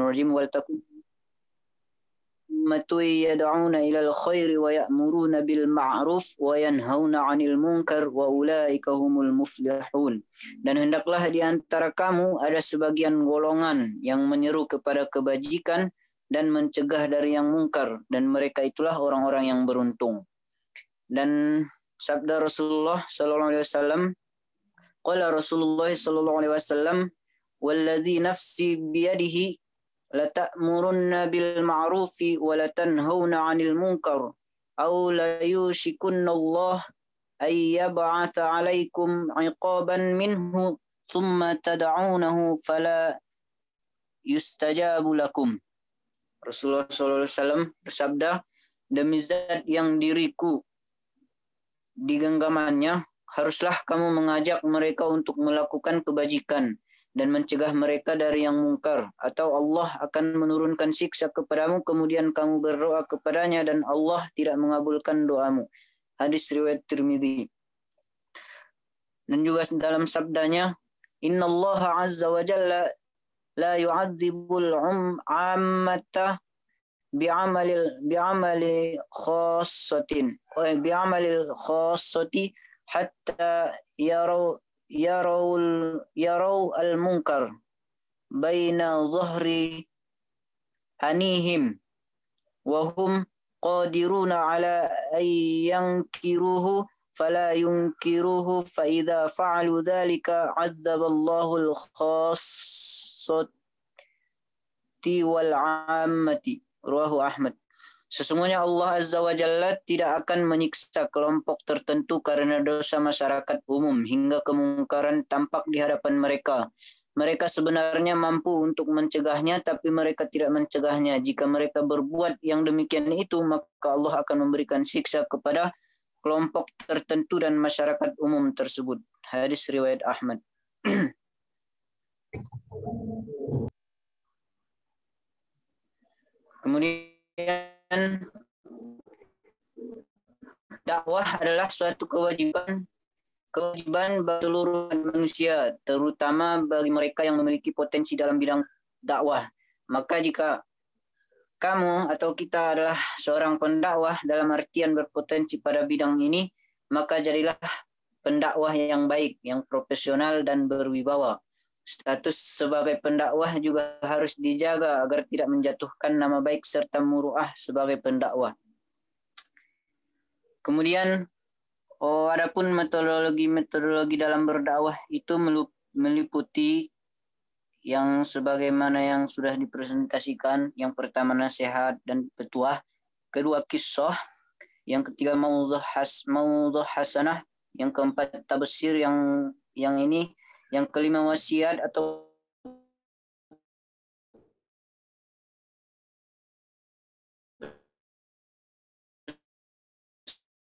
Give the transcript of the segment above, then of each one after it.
الرجيم ولتكن أمة يدعون إلى الخير ويأمرون بالمعروف وينهون عن المنكر وأولئك هم المفلحون dan hendaklah di antara kamu ada sebagian golongan yang menyeru kepada kebajikan dan mencegah dari yang mungkar dan mereka itulah orang-orang yang beruntung dan sabda Rasulullah sallallahu alaihi wasallam qala Rasulullah sallallahu alaihi wasallam والذي نفسي بيده لتأمرن بالمعروف ولتنهون عن المنكر أو ليوشكن الله أن يبعث عليكم عقابا منه ثم تدعونه فلا يستجاب لكم Rasulullah SAW bersabda, demi zat yang diriku di genggamannya, haruslah kamu mengajak mereka untuk melakukan kebajikan dan mencegah mereka dari yang mungkar atau Allah akan menurunkan siksa kepadamu kemudian kamu berdoa kepadanya dan Allah tidak mengabulkan doamu. Hadis riwayat Tirmidzi. Dan juga dalam sabdanya, Inna Allah Azza wa Jalla la yu'adzibul um ammata bi'amalil bi'amali khassatin wa bi'amalil khassati hatta yarau يروا يروا المنكر بين ظهر أنيهم وهم قادرون على أن ينكروه فلا ينكروه فإذا فعلوا ذلك عذب الله الخاصة والعامة. رواه أحمد. Sesungguhnya Allah Azza wa Jalla tidak akan menyiksa kelompok tertentu karena dosa masyarakat umum hingga kemungkaran tampak di hadapan mereka. Mereka sebenarnya mampu untuk mencegahnya tapi mereka tidak mencegahnya. Jika mereka berbuat yang demikian itu maka Allah akan memberikan siksa kepada kelompok tertentu dan masyarakat umum tersebut. Hadis riwayat Ahmad. Kemudian dakwah adalah suatu kewajiban kewajiban bagi seluruh manusia, terutama bagi mereka yang memiliki potensi dalam bidang dakwah. Maka jika kamu atau kita adalah seorang pendakwah dalam artian berpotensi pada bidang ini, maka jadilah pendakwah yang baik, yang profesional dan berwibawa. Status sebagai pendakwah juga harus dijaga agar tidak menjatuhkan nama baik serta muruah sebagai pendakwah. Kemudian, oh, adapun metodologi-metodologi dalam berdakwah itu meliputi yang sebagaimana yang sudah dipresentasikan. Yang pertama nasihat dan petuah, kedua kisah, yang ketiga maudhu has hasanah, yang keempat tabsir yang yang ini yang kelima wasiat atau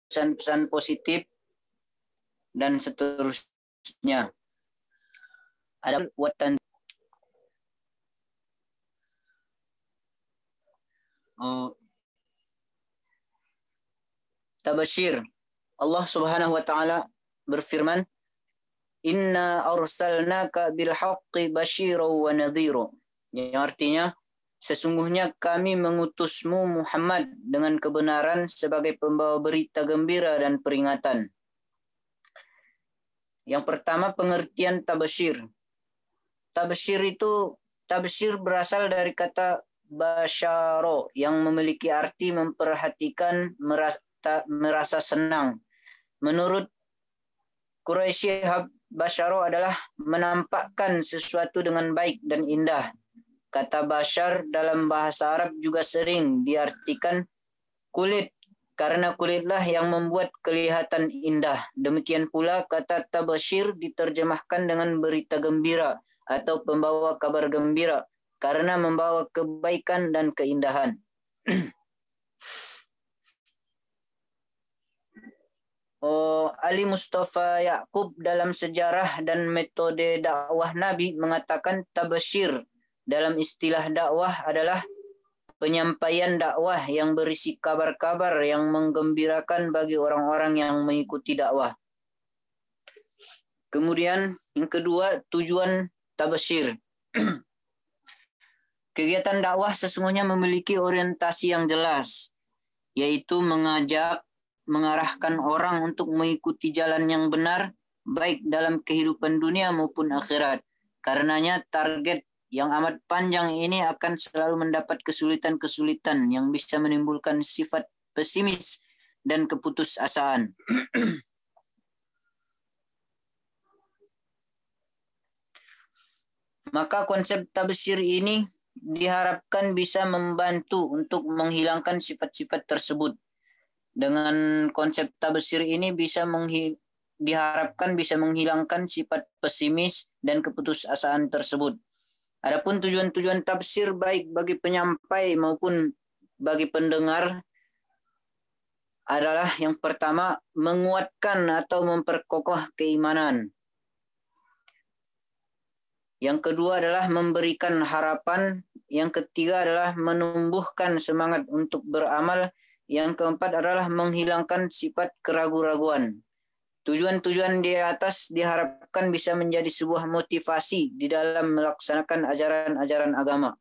pesan-pesan positif dan seterusnya. Ada buatan oh, tabashir. Allah Subhanahu wa taala berfirman, Inna arsalnaka bil haqqi basyiran wa nadhira. Yang artinya sesungguhnya kami mengutusmu Muhammad dengan kebenaran sebagai pembawa berita gembira dan peringatan. Yang pertama pengertian tabasyir. Tabasyir itu tabasyir berasal dari kata basyaro yang memiliki arti memperhatikan merasa, merasa senang. Menurut Quraisy Basharo adalah menampakkan sesuatu dengan baik dan indah. Kata bashar dalam bahasa Arab juga sering diartikan kulit karena kulitlah yang membuat kelihatan indah. Demikian pula kata tabashir diterjemahkan dengan berita gembira atau pembawa kabar gembira karena membawa kebaikan dan keindahan. Oh, Ali Mustafa Yakub dalam sejarah dan metode dakwah Nabi mengatakan tabasyir dalam istilah dakwah adalah penyampaian dakwah yang berisi kabar-kabar yang menggembirakan bagi orang-orang yang mengikuti dakwah. Kemudian yang kedua tujuan tabasyir. Kegiatan dakwah sesungguhnya memiliki orientasi yang jelas, yaitu mengajak, mengarahkan orang untuk mengikuti jalan yang benar, baik dalam kehidupan dunia maupun akhirat. Karenanya target yang amat panjang ini akan selalu mendapat kesulitan-kesulitan yang bisa menimbulkan sifat pesimis dan keputusasaan. Maka konsep tabsir ini diharapkan bisa membantu untuk menghilangkan sifat-sifat tersebut. Dengan konsep tabsir ini bisa menghi diharapkan bisa menghilangkan sifat pesimis dan keputusasaan tersebut. Adapun tujuan-tujuan tafsir baik bagi penyampai maupun bagi pendengar adalah yang pertama menguatkan atau memperkokoh keimanan. Yang kedua adalah memberikan harapan. Yang ketiga adalah menumbuhkan semangat untuk beramal. Yang keempat adalah menghilangkan sifat keraguan-raguan. Tujuan-tujuan di atas diharapkan bisa menjadi sebuah motivasi di dalam melaksanakan ajaran-ajaran agama.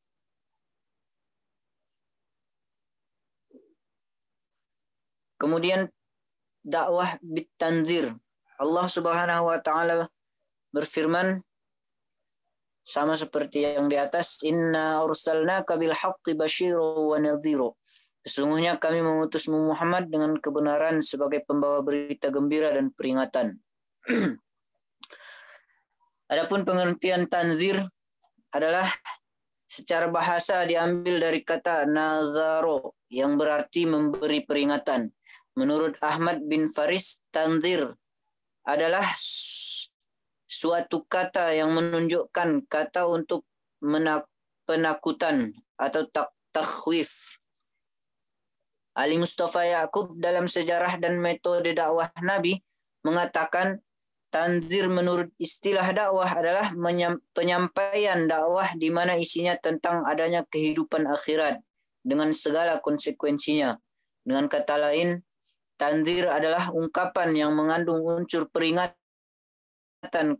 Kemudian dakwah bitanzir. Allah Subhanahu wa taala berfirman sama seperti yang di atas inna arsalnaka bil haqqi basyiran wa nadhira sesungguhnya kami mengutus Muhammad dengan kebenaran sebagai pembawa berita gembira dan peringatan Adapun pengertian tanzir adalah secara bahasa diambil dari kata nazaro yang berarti memberi peringatan. Menurut Ahmad bin Faris, tanzir adalah suatu kata yang menunjukkan kata untuk penakutan atau tak takhwif. Ali Mustafa Yaakob dalam sejarah dan metode dakwah Nabi mengatakan tanzir menurut istilah dakwah adalah penyampaian dakwah di mana isinya tentang adanya kehidupan akhirat dengan segala konsekuensinya. Dengan kata lain, tanzir adalah ungkapan yang mengandung unsur peringatan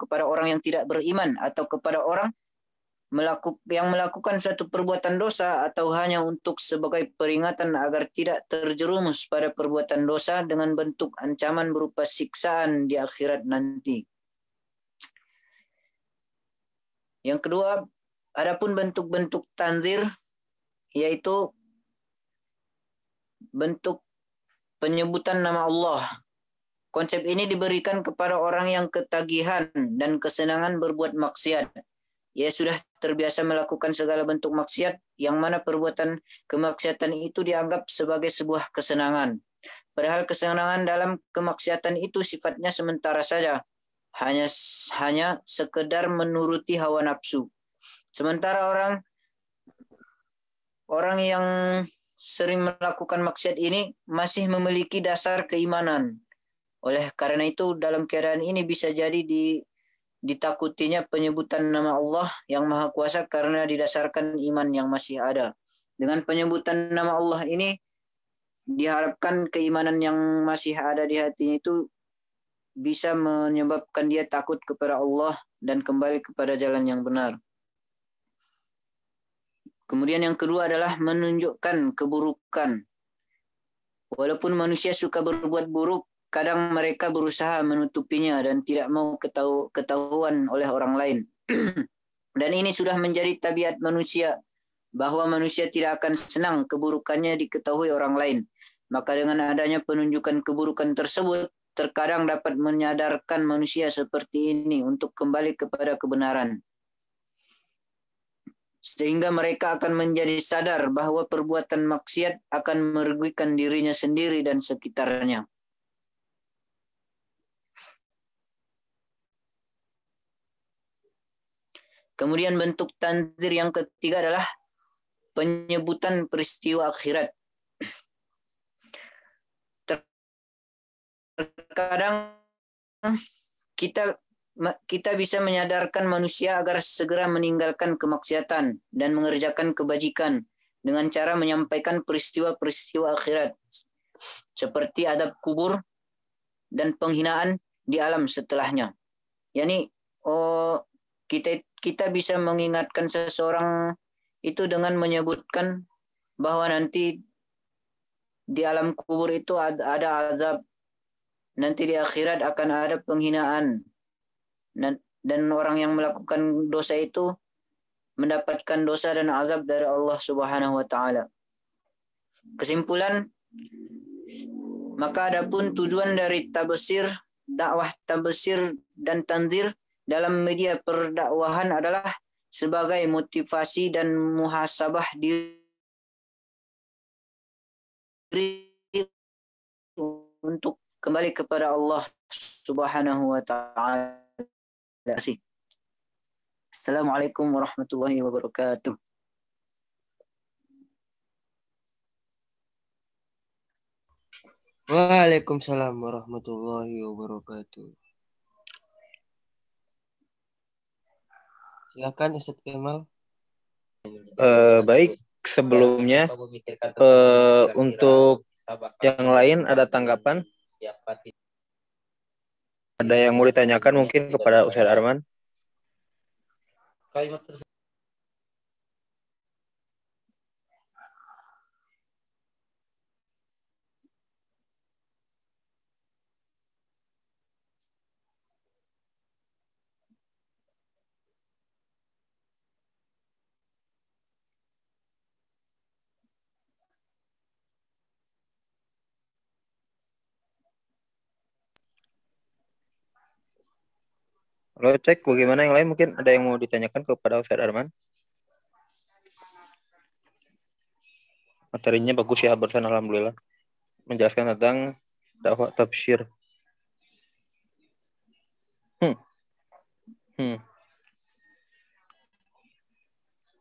kepada orang yang tidak beriman atau kepada orang yang melakukan suatu perbuatan dosa atau hanya untuk sebagai peringatan agar tidak terjerumus pada perbuatan dosa dengan bentuk ancaman berupa siksaan di akhirat nanti. Yang kedua, adapun bentuk-bentuk tanzir yaitu bentuk penyebutan nama Allah Konsep ini diberikan kepada orang yang ketagihan dan kesenangan berbuat maksiat. Ia sudah terbiasa melakukan segala bentuk maksiat yang mana perbuatan kemaksiatan itu dianggap sebagai sebuah kesenangan. Padahal kesenangan dalam kemaksiatan itu sifatnya sementara saja, hanya hanya sekedar menuruti hawa nafsu. Sementara orang orang yang sering melakukan maksiat ini masih memiliki dasar keimanan oleh karena itu dalam keadaan ini bisa jadi di ditakutinya penyebutan nama Allah yang Maha Kuasa karena didasarkan iman yang masih ada. Dengan penyebutan nama Allah ini diharapkan keimanan yang masih ada di hatinya itu bisa menyebabkan dia takut kepada Allah dan kembali kepada jalan yang benar. Kemudian yang kedua adalah menunjukkan keburukan. Walaupun manusia suka berbuat buruk, kadang mereka berusaha menutupinya dan tidak mau ketahu, ketahuan oleh orang lain. dan ini sudah menjadi tabiat manusia bahwa manusia tidak akan senang keburukannya diketahui orang lain. Maka dengan adanya penunjukan keburukan tersebut, terkadang dapat menyadarkan manusia seperti ini untuk kembali kepada kebenaran. Sehingga mereka akan menjadi sadar bahwa perbuatan maksiat akan merugikan dirinya sendiri dan sekitarnya. Kemudian bentuk tanzir yang ketiga adalah penyebutan peristiwa akhirat. Terkadang kita kita bisa menyadarkan manusia agar segera meninggalkan kemaksiatan dan mengerjakan kebajikan dengan cara menyampaikan peristiwa-peristiwa akhirat seperti adab kubur dan penghinaan di alam setelahnya. Yani oh kita kita bisa mengingatkan seseorang itu dengan menyebutkan bahwa nanti di alam kubur itu ada azab nanti di akhirat akan ada penghinaan dan orang yang melakukan dosa itu mendapatkan dosa dan azab dari Allah Subhanahu wa taala. Kesimpulan maka adapun tujuan dari tabsir, dakwah tabsir dan tanzir dalam media perdakwahan adalah sebagai motivasi dan muhasabah diri untuk kembali kepada Allah Subhanahu wa taala. Assalamualaikum warahmatullahi wabarakatuh. Waalaikumsalam warahmatullahi wabarakatuh. Silakan Ustaz Kemal. Uh, baik, sebelumnya uh, untuk yang lain ada tanggapan? Ada yang mau ditanyakan mungkin kepada Ustaz Arman? kalimat Lo cek bagaimana yang lain mungkin ada yang mau ditanyakan kepada Ustaz Arman? Materinya bagus ya barusan alhamdulillah. Menjelaskan tentang dakwah tafsir. Hmm. Hmm.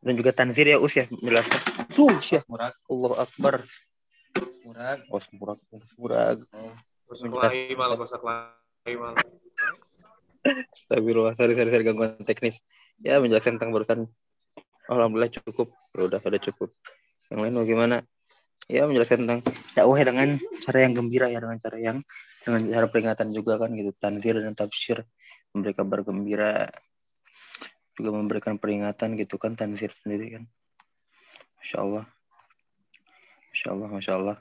Dan juga tanzir ya Us ya menjelaskan. Tuh, ya. Murag. Allah Akbar. Murag. Oh, murag. Murag. Oh. Mal. Astagfirullah, sorry, sorry, sorry, gangguan teknis. Ya, menjelaskan tentang barusan. Alhamdulillah cukup. Ya udah, sudah cukup. Yang lain bagaimana? Ya, menjelaskan tentang dakwah dengan cara yang gembira ya, dengan cara yang dengan cara peringatan juga kan gitu. Tanzir dan tafsir. Memberi kabar gembira. Juga memberikan peringatan gitu kan, tanzir sendiri kan. Masya Allah. Masya Allah, Masya Allah.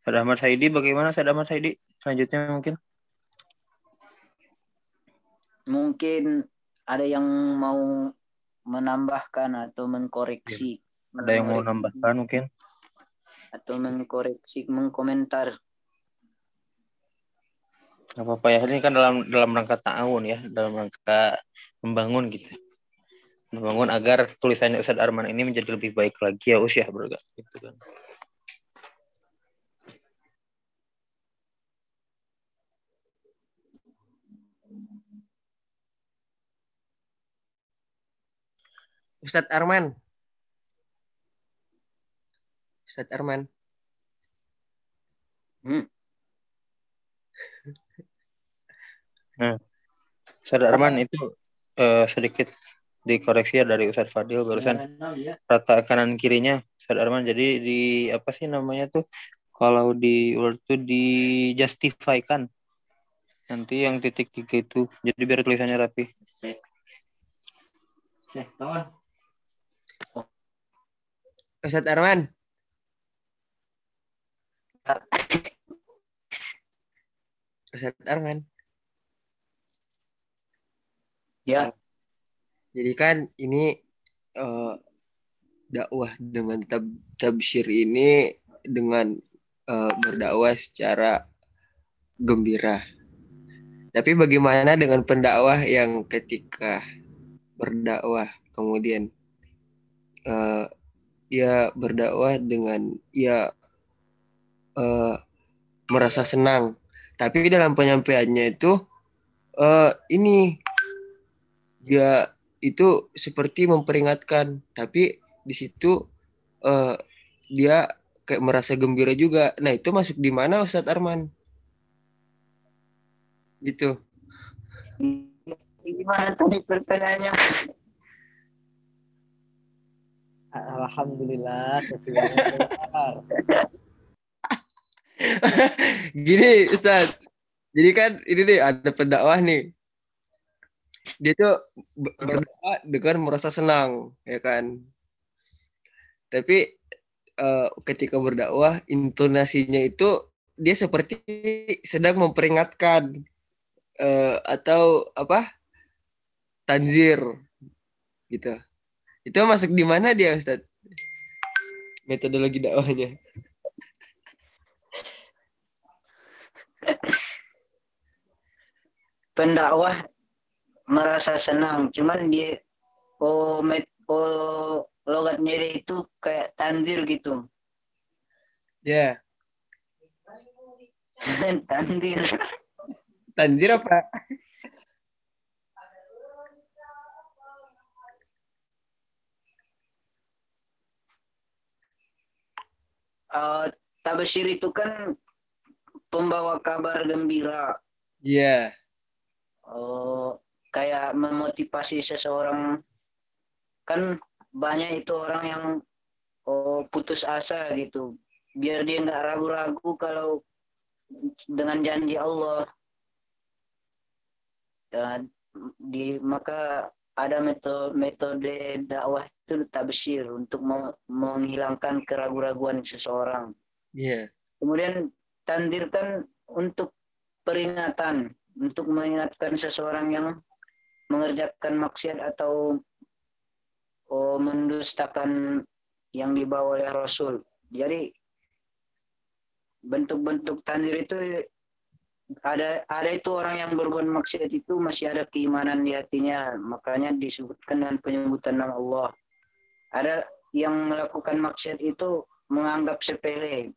Sadamar Saidi, bagaimana Sadamar Saidi? Selanjutnya mungkin mungkin ada yang mau menambahkan atau mengkoreksi. Ya. Ada yang mau menambahkan mungkin? Atau mengkoreksi, mengkomentar. Gak apa-apa ya, ini kan dalam dalam rangka tahun ya, dalam rangka membangun gitu. Membangun agar tulisannya Ustadz Arman ini menjadi lebih baik lagi ya usia ya, bro gitu kan. Ustadz Arman. Ustadz Arman. Hmm. Nah, Ustadz Arman itu uh, sedikit dikoreksi ya dari Ustadz Fadil barusan rata kanan kirinya Ustadz Arman jadi di apa sih namanya tuh kalau di Word tuh di justify nanti yang titik tiga itu jadi biar tulisannya rapi. Sek. Sek, Ustaz Arman. Ustaz Arman. Ya. Jadi kan ini uh, dakwah dengan tab tabsyir ini dengan uh, berdakwah secara gembira. Tapi bagaimana dengan pendakwah yang ketika berdakwah kemudian uh, ia berdakwah dengan ia uh, merasa senang. Tapi dalam penyampaiannya itu uh, ini dia itu seperti memperingatkan. Tapi di situ uh, dia kayak merasa gembira juga. Nah itu masuk di mana Ustadz Arman? Gitu. Gimana tadi pertanyaannya Alhamdulillah, Gini Ustaz, jadi kan ini nih ada pendakwah nih. Dia tuh berdakwah dengan merasa senang, ya kan. tapi eh, ketika berdakwah intonasinya itu dia seperti sedang memperingatkan eh, atau apa tanzir gitu itu masuk di mana dia Ustaz metodologi dakwahnya. Pendakwah merasa senang cuman dia oh met oh logatnya dia itu kayak tandir gitu. Ya. Tandir. Tanzir apa Tabashir itu kan pembawa kabar gembira. Ya oh kayak memotivasi seseorang. Kan banyak itu orang yang oh putus asa gitu. Biar dia nggak ragu-ragu kalau dengan janji Allah. Dan di maka ada metode metode dakwah itu tabsir untuk me- menghilangkan keraguan-raguan seseorang ya kemudian tandir kan untuk peringatan untuk mengingatkan seseorang yang mengerjakan maksiat atau oh, mendustakan yang dibawa oleh Rasul. Jadi bentuk-bentuk tandir itu ada ada itu orang yang berbuat maksiat itu masih ada keimanan di hatinya, makanya disebutkan dengan penyebutan nama Allah. Ada yang melakukan maksiat itu menganggap sepele,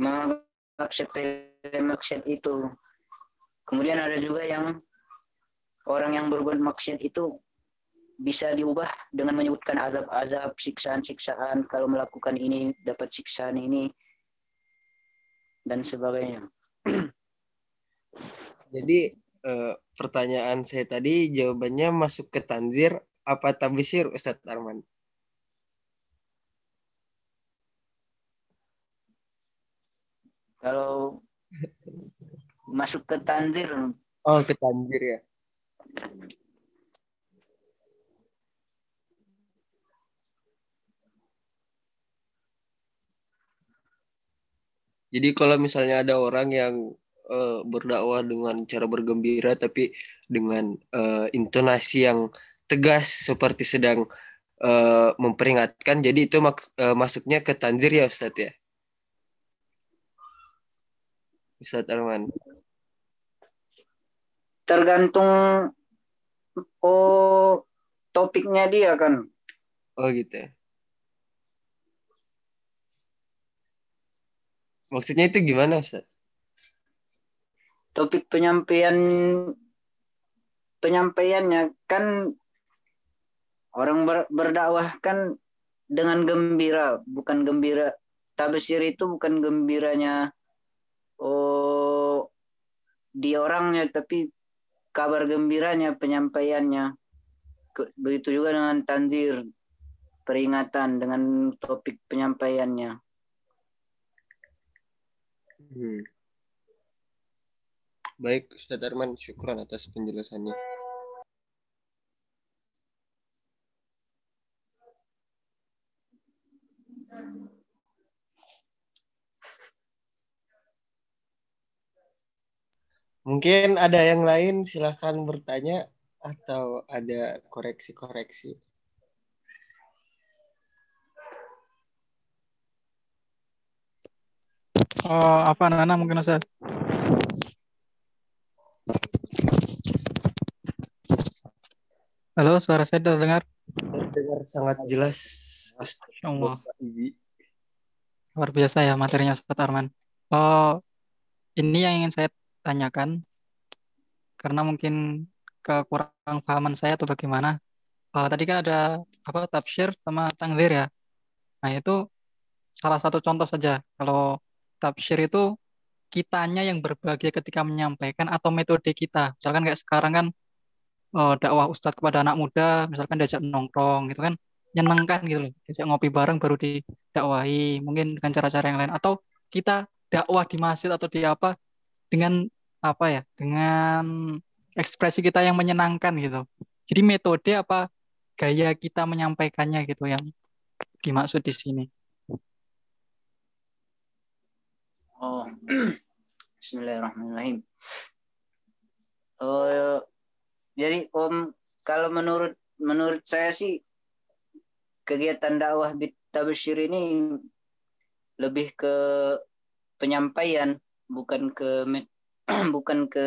menganggap sepele maksiat itu. Kemudian ada juga yang orang yang berbuat maksiat itu bisa diubah dengan menyebutkan azab-azab, siksaan-siksaan. Kalau melakukan ini dapat siksaan ini dan sebagainya. jadi eh, pertanyaan saya tadi jawabannya masuk ke tanzir apa tabisir Ustadz Arman Kalau masuk ke tandir, oh ke tanzir ya Jadi kalau misalnya ada orang yang eh, berdakwah dengan cara bergembira tapi dengan eh, intonasi yang tegas seperti sedang eh, memperingatkan, jadi itu mak- eh, masuknya ke tanzir ya Ustadz ya? Ustadz Arman. tergantung oh topiknya dia kan. Oh gitu ya. Maksudnya itu gimana Ustadz? Topik penyampaian penyampaiannya kan orang ber- berdakwah kan dengan gembira, bukan gembira. Tabsir itu bukan gembiranya oh di orangnya tapi kabar gembiranya penyampaiannya. Begitu juga dengan tanzir peringatan dengan topik penyampaiannya. Hmm. Baik, Ustadz Arman, syukuran atas penjelasannya. Mungkin ada yang lain, silahkan bertanya atau ada koreksi-koreksi. Oh, apa Nana mungkin Ustaz? Halo, suara saya terdengar? Dengar sangat jelas, Allah. Izi. Luar biasa ya materinya Ustaz Arman. Oh, ini yang ingin saya tanyakan karena mungkin kekurang pahaman saya atau bagaimana. Oh, tadi kan ada apa tafsir sama tangzir ya. Nah, itu salah satu contoh saja. Kalau tafsir itu kitanya yang berbahagia ketika menyampaikan atau metode kita. Misalkan kayak sekarang kan oh, dakwah ustadz kepada anak muda, misalkan diajak nongkrong gitu kan, nyenengkan gitu loh. Diajak ngopi bareng baru didakwahi, mungkin dengan cara-cara yang lain. Atau kita dakwah di masjid atau di apa dengan apa ya, dengan ekspresi kita yang menyenangkan gitu. Jadi metode apa gaya kita menyampaikannya gitu yang dimaksud di sini. Oh, Bismillahirrahmanirrahim. Oh, jadi Om, kalau menurut menurut saya sih kegiatan dakwah Tabashir ini lebih ke penyampaian, bukan ke bukan ke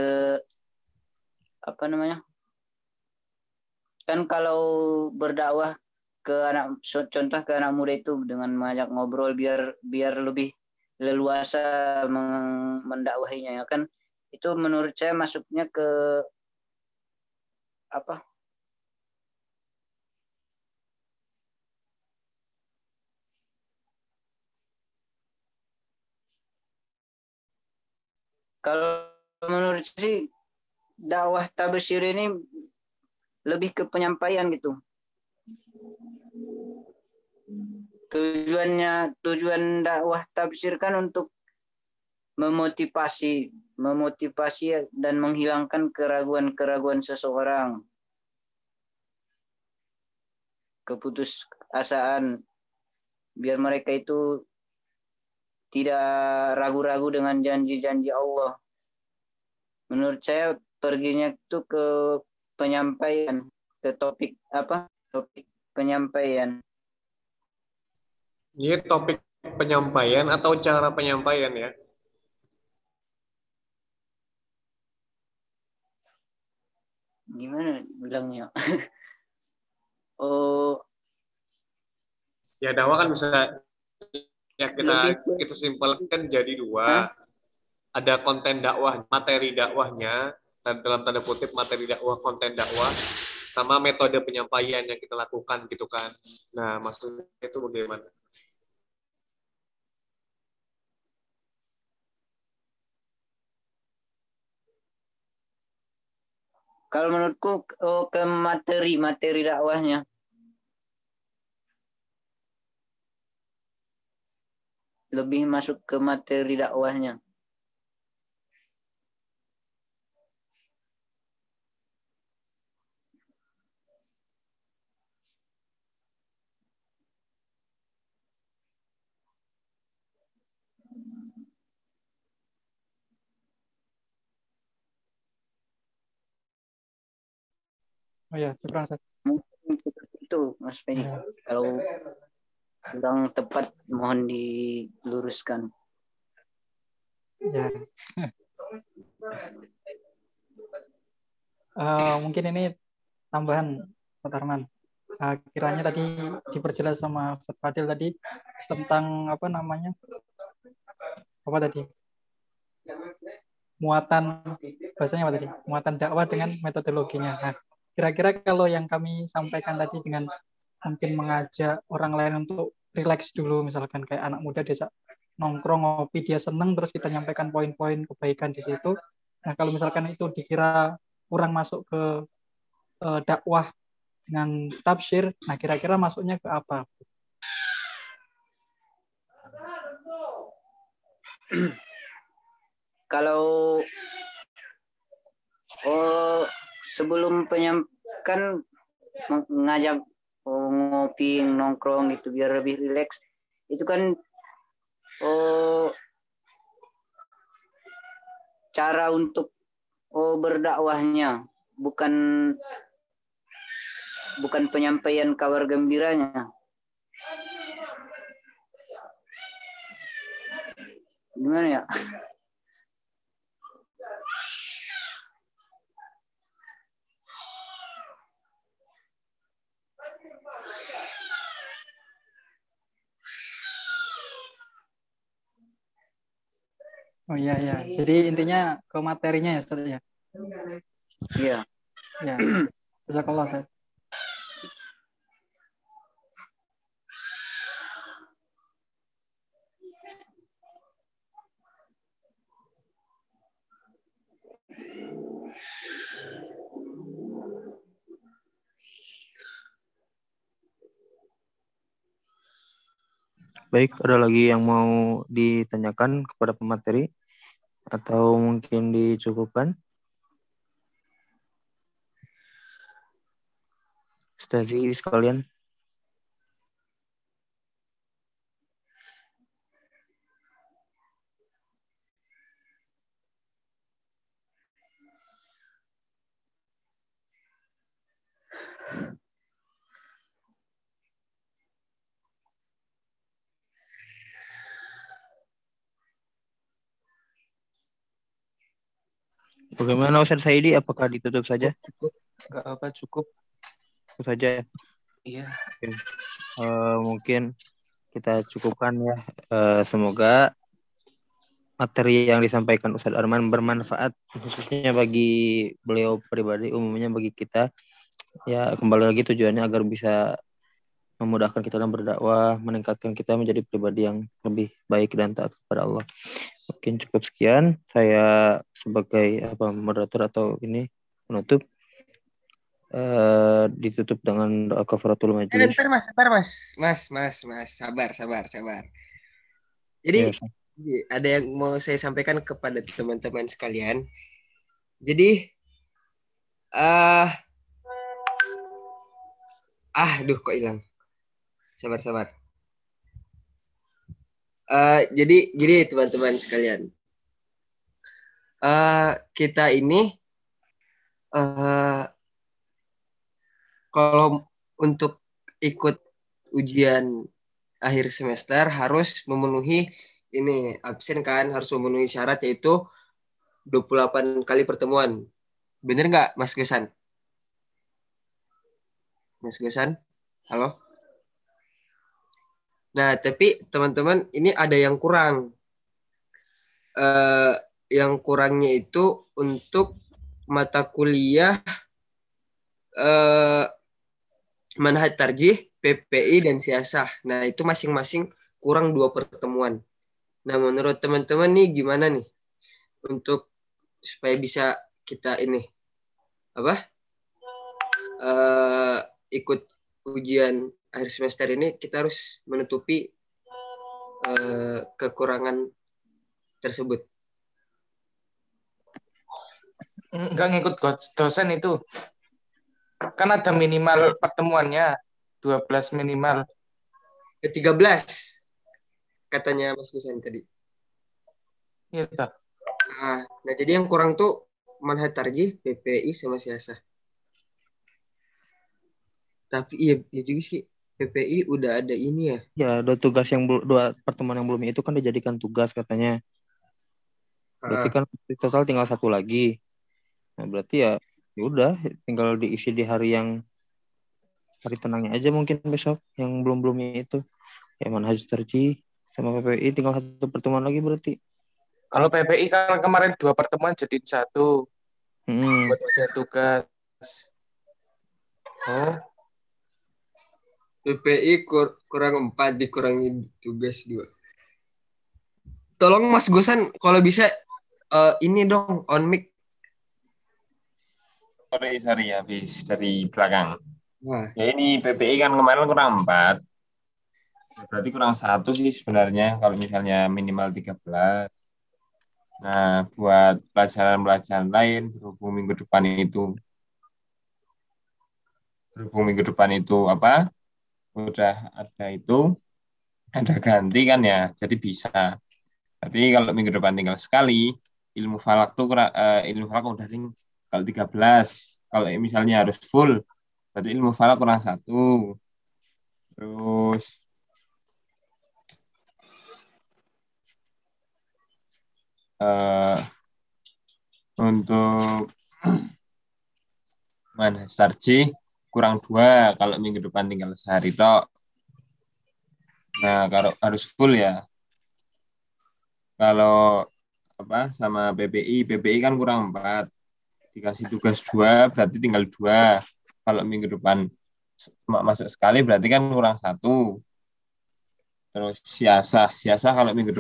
apa namanya? Kan kalau berdakwah ke anak contoh ke anak muda itu dengan mengajak ngobrol biar biar lebih leluasa mendakwahinya ya kan? Itu menurut saya masuknya ke apa? Kalau menurut sih dakwah tabesir ini lebih ke penyampaian gitu tujuannya tujuan dakwah tafsir kan untuk memotivasi memotivasi dan menghilangkan keraguan-keraguan seseorang keputusasaan biar mereka itu tidak ragu-ragu dengan janji-janji Allah. Menurut saya perginya itu ke penyampaian, ke topik apa? Topik penyampaian. Ini topik penyampaian atau cara penyampaian ya? Gimana bilangnya? oh. Ya dakwah kan bisa ya kita kita simpelkan jadi dua. Hah? Ada konten dakwah, materi dakwahnya, dalam tanda kutip materi dakwah, konten dakwah, sama metode penyampaian yang kita lakukan gitu kan. Nah, maksudnya itu bagaimana? Kalau menurutku oh, ke materi materi dakwahnya. Lebih masuk ke materi dakwahnya. Oh ya, syukur Ustaz. Mungkin seperti itu Mas Feni. Ya. Kalau kurang tepat mohon diluruskan. Ya. uh, mungkin ini tambahan Pak Arman. Uh, kiranya tadi diperjelas sama Ustaz Fadil tadi tentang apa namanya? Apa tadi? Muatan bahasanya apa tadi? Muatan dakwah dengan metodologinya. Nah, Kira-kira kalau yang kami sampaikan tadi dengan mungkin mengajak orang lain untuk relax dulu, misalkan kayak anak muda desa nongkrong ngopi dia seneng terus kita nyampaikan poin-poin kebaikan di situ. Nah kalau misalkan itu dikira kurang masuk ke uh, dakwah dengan tafsir, nah kira-kira masuknya ke apa? Kalau oh sebelum penyampaikan ngajak oh, ngopi nongkrong gitu biar lebih rileks. Itu kan oh cara untuk oh berdakwahnya. Bukan bukan penyampaian kabar gembiranya. Gimana ya Oh iya iya. Jadi intinya ke materinya ya Ustaz ya. Iya. Ya. Jazakallah saya. Baik, ada lagi yang mau ditanyakan kepada pemateri atau mungkin dicukupkan? Ustazi sekalian. Bagaimana Ustaz Saidi? Apakah ditutup saja? Cukup, nggak apa cukup. Tutup saja. Iya. Eh, mungkin kita cukupkan ya. Eh, semoga materi yang disampaikan Ustadz Arman bermanfaat khususnya bagi beliau pribadi, umumnya bagi kita. Ya kembali lagi tujuannya agar bisa memudahkan kita dalam berdakwah, meningkatkan kita menjadi pribadi yang lebih baik dan taat kepada Allah. Mungkin cukup sekian. Saya sebagai apa moderator atau ini penutup eh ditutup dengan doa kafaratul Eh, majelis. ntar mas, ntar mas, mas, mas, mas, sabar, sabar, sabar. Jadi Ya, ada yang mau saya sampaikan kepada teman-teman sekalian. Jadi, ah, ah, duh kok hilang. Sabar, sabar. Eh, jadi, jadi teman-teman sekalian, eh kita ini, eh kalau untuk ikut ujian akhir semester harus memenuhi ini absen kan harus memenuhi syarat yaitu 28 kali pertemuan. Bener nggak Mas Gesan? Mas Gesan? Halo? Nah, tapi teman-teman ini ada yang kurang. Eh, yang kurangnya itu untuk mata kuliah eh, manhaj tarjih, PPI, dan siasah. Nah, itu masing-masing kurang dua pertemuan. Nah, menurut teman-teman nih gimana nih untuk supaya bisa kita ini apa eh ikut ujian akhir semester ini kita harus menutupi eh, kekurangan tersebut. Enggak ngikut coach dosen itu. Kan ada minimal pertemuannya 12 minimal. Ke 13 katanya Mas Gusan tadi. Iya toh. Nah, nah jadi yang kurang tuh manhaj tarjih, PPI sama siasah. Tapi iya, iya juga sih PPI udah ada ini ya. Ya, dua tugas yang dua pertemuan yang belum itu kan dijadikan tugas katanya. Berarti Ah, kan total tinggal satu lagi. Nah, berarti ya ya udah tinggal diisi di hari yang hari tenangnya aja mungkin besok yang belum-belumnya itu. Ya manhaj tarjih sama PPI tinggal satu pertemuan lagi berarti. Kalau PPI kan kemarin dua pertemuan jadi satu Hmm. buat ujian tugas. Oh, PPI kur- kurang 4 dikurangi tugas 2. Tolong Mas Gusan kalau bisa eh, ini dong on mic. Sorry, sorry, habis dari belakang. Nah, Ya ini PPI kan kemarin kurang 4. Berarti kurang satu sih sebenarnya kalau misalnya minimal 13. Nah, buat pelajaran-pelajaran lain berhubung minggu depan itu berhubung minggu depan itu apa? Udah ada itu ada ganti kan ya. Jadi bisa. Tapi kalau minggu depan tinggal sekali, ilmu falak tuh eh, ilmu falak udah tinggal 13. Kalau misalnya harus full, berarti ilmu falak kurang satu. Terus eh untuk mana Starji kurang dua kalau minggu depan tinggal sehari tok. Nah kalau harus full ya. Kalau apa sama PPI, PPI kan kurang empat. Dikasih tugas dua berarti tinggal dua. Kalau minggu depan ma- masuk sekali berarti kan kurang satu. Terus siasah, siasah kalau minggu